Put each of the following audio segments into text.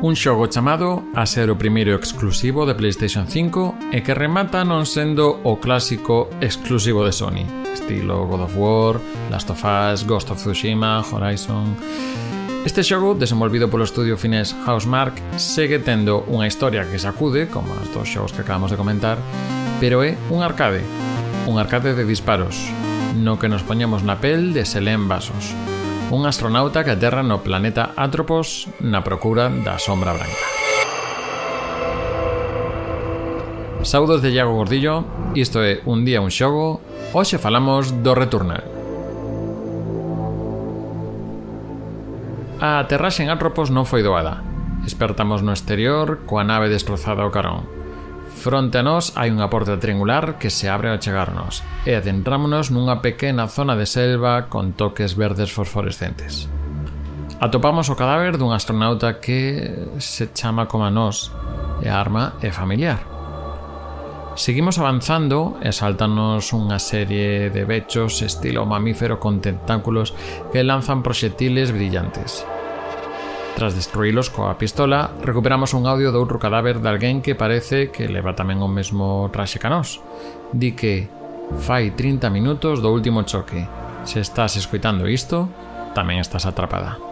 Un xogo chamado a ser o primeiro exclusivo de PlayStation 5 e que remata non sendo o clásico exclusivo de Sony, estilo God of War, Last of Us, Ghost of Tsushima, Horizon... Este xogo, desenvolvido polo estudio finés Housemark, segue tendo unha historia que sacude, como os dos xogos que acabamos de comentar, pero é un arcade, un arcade de disparos, no que nos poñemos na pel de Selén Vasos, un astronauta que aterra no planeta Atropos na procura da sombra branca. Saudos de Iago Gordillo, isto é Un día un xogo, hoxe falamos do Returnal. A aterraxe en Atropos non foi doada. Espertamos no exterior coa nave destrozada ao carón. Fronte a nós hai unha porta triangular que se abre ao chegarnos e adentrámonos nunha pequena zona de selva con toques verdes fosforescentes. Atopamos o cadáver dun astronauta que se chama como a nós e a arma é familiar. Seguimos avanzando e saltanos unha serie de bechos estilo mamífero con tentáculos que lanzan proxectiles brillantes. Tras destruílos coa pistola, recuperamos un audio doutro cadáver de alguén que parece que leva tamén o mesmo traxe que nós. Di que fai 30 minutos do último choque. Se estás escoitando isto, tamén estás atrapada.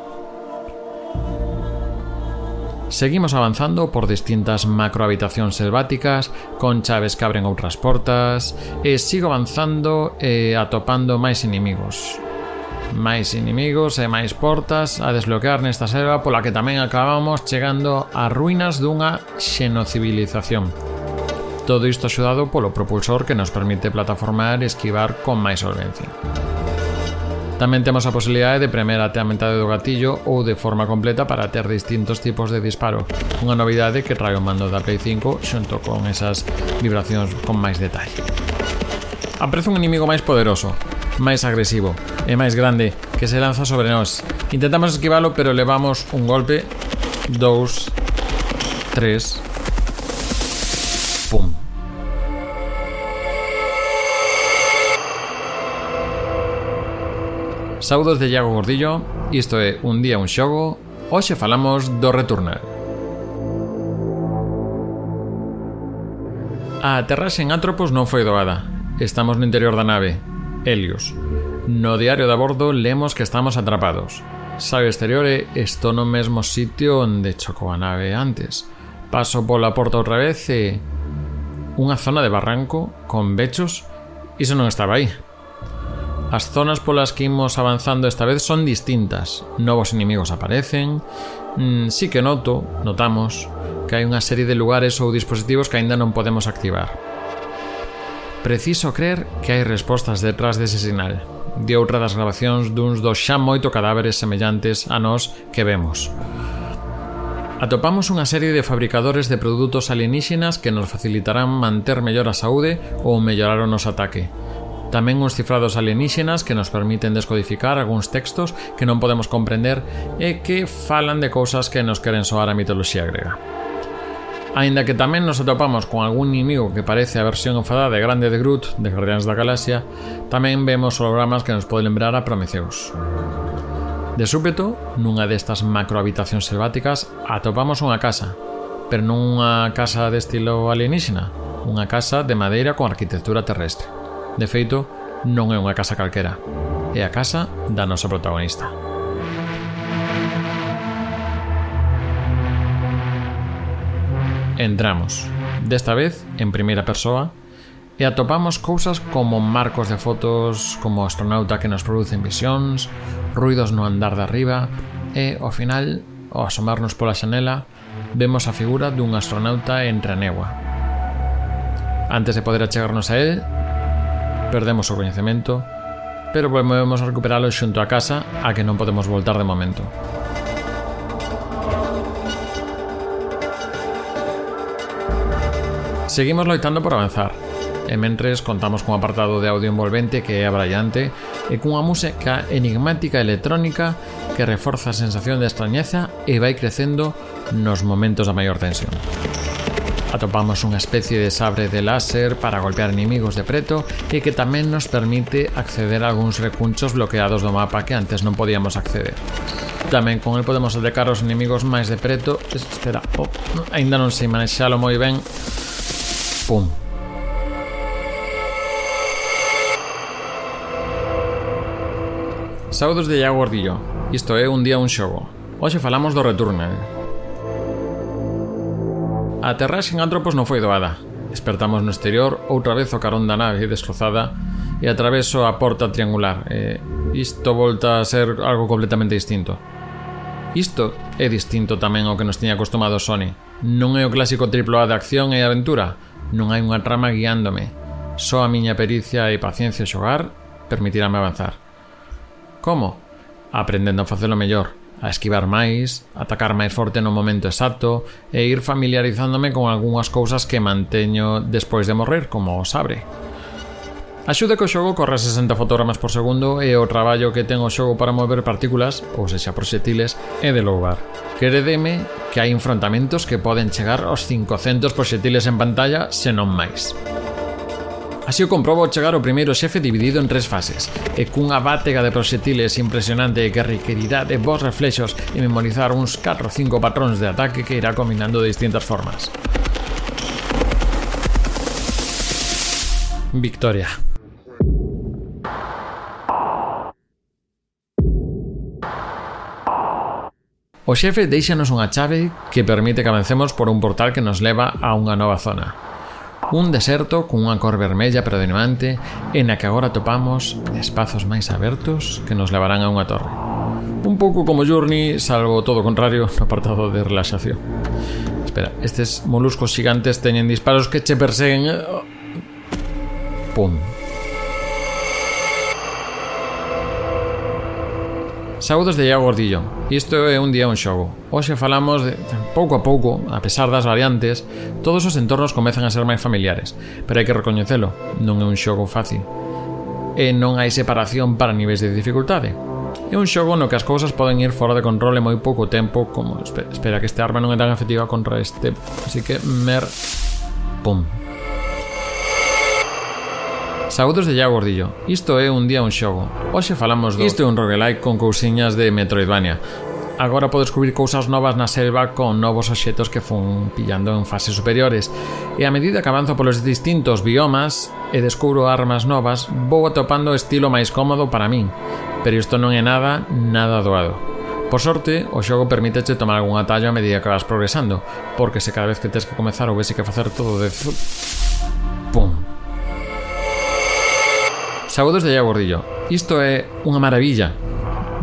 Seguimos avanzando por distintas macrohabitacións selváticas, con chaves que abren outras portas, e sigo avanzando e atopando máis inimigos máis inimigos e máis portas a desbloquear nesta selva pola que tamén acabamos chegando a ruínas dunha xenocivilización. Todo isto axudado polo propulsor que nos permite plataformar e esquivar con máis solvencia. Tamén temos a posibilidade de premer até a metade do gatillo ou de forma completa para ter distintos tipos de disparo, unha novidade que trae o mando da Play 5 xunto con esas vibracións con máis detalle. Aprezo un inimigo máis poderoso, máis agresivo, e máis grande que se lanza sobre nós. Intentamos esquivalo, pero levamos un golpe, dous, tres, pum. Saudos de Iago Gordillo, isto é Un día un xogo, hoxe falamos do Returnal. A aterraxe en Atropos non foi doada. Estamos no interior da nave, Helios, No diario de a bordo lemos que estamos atrapados. Sabe exterior estou no mesmo sitio onde chocou a nave antes. Paso pola porta outra vez e... Unha zona de barranco, con bechos, iso non estaba aí. As zonas polas que imos avanzando esta vez son distintas. Novos inimigos aparecen... Mm, sí que noto, notamos, que hai unha serie de lugares ou dispositivos que aínda non podemos activar. Preciso crer que hai respostas detrás dese sinal de outra das grabacións duns dos xa moito cadáveres semellantes a nós que vemos. Atopamos unha serie de fabricadores de produtos alienígenas que nos facilitarán manter mellor a saúde ou mellorar o noso ataque. Tamén uns cifrados alienígenas que nos permiten descodificar algúns textos que non podemos comprender e que falan de cousas que nos queren soar a mitoloxía grega. Aínda que tamén nos atopamos con algún inimigo que parece a versión enfadada de Grande de Groot de Guardianes da Galaxia, tamén vemos hologramas que nos poden lembrar a Prometheus. De súpeto, nunha destas macrohabitacións selváticas, atopamos unha casa, pero non unha casa de estilo alienígena, unha casa de madeira con arquitectura terrestre. De feito, non é unha casa calquera, é a casa da nosa protagonista. Entramos, desta vez en primeira persoa, e atopamos cousas como marcos de fotos, como astronauta que nos producen visións, ruidos no andar de arriba, e, ao final, ao asomarnos pola xanela, vemos a figura dun astronauta entre a negua. Antes de poder achegarnos a él, perdemos o coñecemento, pero volvemos a recuperalo xunto a casa a que non podemos voltar de momento. Seguimos loitando por avanzar. E mentres contamos cun apartado de audio envolvente que é abrallante e cunha música enigmática electrónica que reforza a sensación de extrañeza e vai crecendo nos momentos da maior tensión. Atopamos unha especie de sabre de láser para golpear inimigos de preto e que tamén nos permite acceder a algúns recunchos bloqueados do mapa que antes non podíamos acceder. Tamén con el podemos atacar os inimigos máis de preto. Espera, oh, ainda non sei manexalo moi ben plafond. Saudos de Iago Gordillo. Isto é Un día un xogo. Hoxe falamos do Returnal. A aterraxe en Antropos non foi doada. Despertamos no exterior outra vez o carón da nave destrozada e atraveso a porta triangular. E isto volta a ser algo completamente distinto. Isto é distinto tamén ao que nos tiña acostumado Sony. Non é o clásico AAA de acción e aventura, Non hai unha trama guiándome. Só a miña pericia e paciencia xogar permitirame avanzar. Como? Aprendendo a facelo mellor, a esquivar máis, atacar máis forte no momento exacto e ir familiarizándome con algunhas cousas que manteño despois de morrer, como o sabre. Axuda que o xogo corra 60 fotogramas por segundo e o traballo que ten o xogo para mover partículas, ou sexa proxetiles, é de louvar. Queredeme que hai enfrontamentos que poden chegar aos 500 proxetiles en pantalla, senón máis. Así o comprobo ao chegar o primeiro xefe dividido en tres fases, e cunha bátega de proxetiles impresionante que requerirá de vos reflexos e memorizar uns 4 ou 5 patróns de ataque que irá combinando de distintas formas. Victoria. O xefe deixanos unha chave que permite que avancemos por un portal que nos leva a unha nova zona. Un deserto con unha cor vermella predominante e na que agora topamos espazos máis abertos que nos levarán a unha torre. Un pouco como Journey, salvo todo o contrario no apartado de relaxación. Espera, estes moluscos xigantes teñen disparos que che perseguen... Eh, oh, pum. Saúdos de Iago Gordillo. Isto é un día un xogo. Hoxe falamos de, pouco a pouco, a pesar das variantes, todos os entornos comezan a ser máis familiares, pero hai que recoñecelo, non é un xogo fácil. E non hai separación para niveis de dificultade. É un xogo no que as cousas poden ir fora de control en moi pouco tempo, como espera que este arma non é tan efectiva contra este, así que mer pum. Saúdos de Iago Gordillo. Isto é un día un xogo. Hoxe falamos do Isto é un roguelike con cousiñas de Metroidvania. Agora podo descubrir cousas novas na selva con novos obxetos que fun pillando en fases superiores. E a medida que avanzo polos distintos biomas e descubro armas novas, vou atopando o estilo máis cómodo para min. Pero isto non é nada, nada doado. Por sorte, o xogo permíteche tomar algún atallo a medida que vas progresando, porque se cada vez que tens que comezar houvese que facer todo de Saúdos de Iago Gordillo. Isto é unha maravilla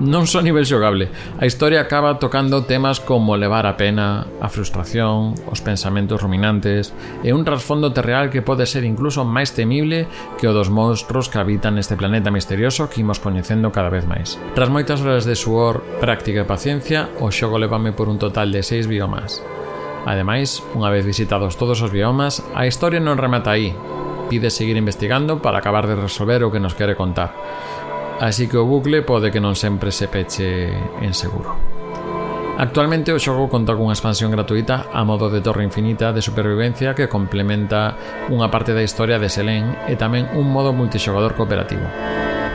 Non só nivel xogable. A historia acaba tocando temas como levar a pena A frustración, os pensamentos ruminantes E un trasfondo terreal que pode ser incluso máis temible Que o dos monstros que habitan este planeta misterioso Que imos coñecendo cada vez máis. Tras moitas horas de suor, práctica e paciencia O xogo levame por un total de 6 biomas. Ademais, unha vez visitados todos os biomas, a historia non remata aí, pide seguir investigando para acabar de resolver o que nos quere contar. Así que o bucle pode que non sempre se peche en seguro. Actualmente o xogo conta cunha expansión gratuita a modo de torre infinita de supervivencia que complementa unha parte da historia de Selén e tamén un modo multixogador cooperativo.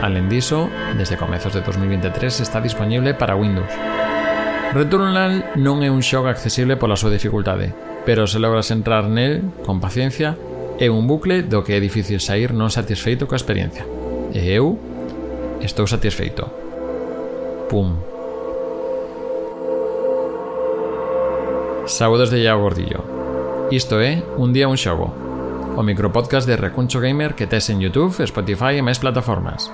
Alén diso, desde comezos de 2023 está disponible para Windows. Returnal non é un xogo accesible pola súa dificultade, pero se logras entrar nel, con paciencia, É un bucle do que é difícil sair non satisfeito coa experiencia. E eu estou satisfeito. Pum. Saúdos de Iago Gordillo. Isto é Un día un xogo, o micropodcast de Recuncho Gamer que tes en YouTube, Spotify e máis plataformas.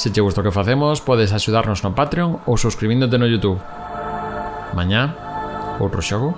Se che gusta o que facemos, podes axudarnos no Patreon ou suscribíndote no YouTube. Mañá, outro xogo?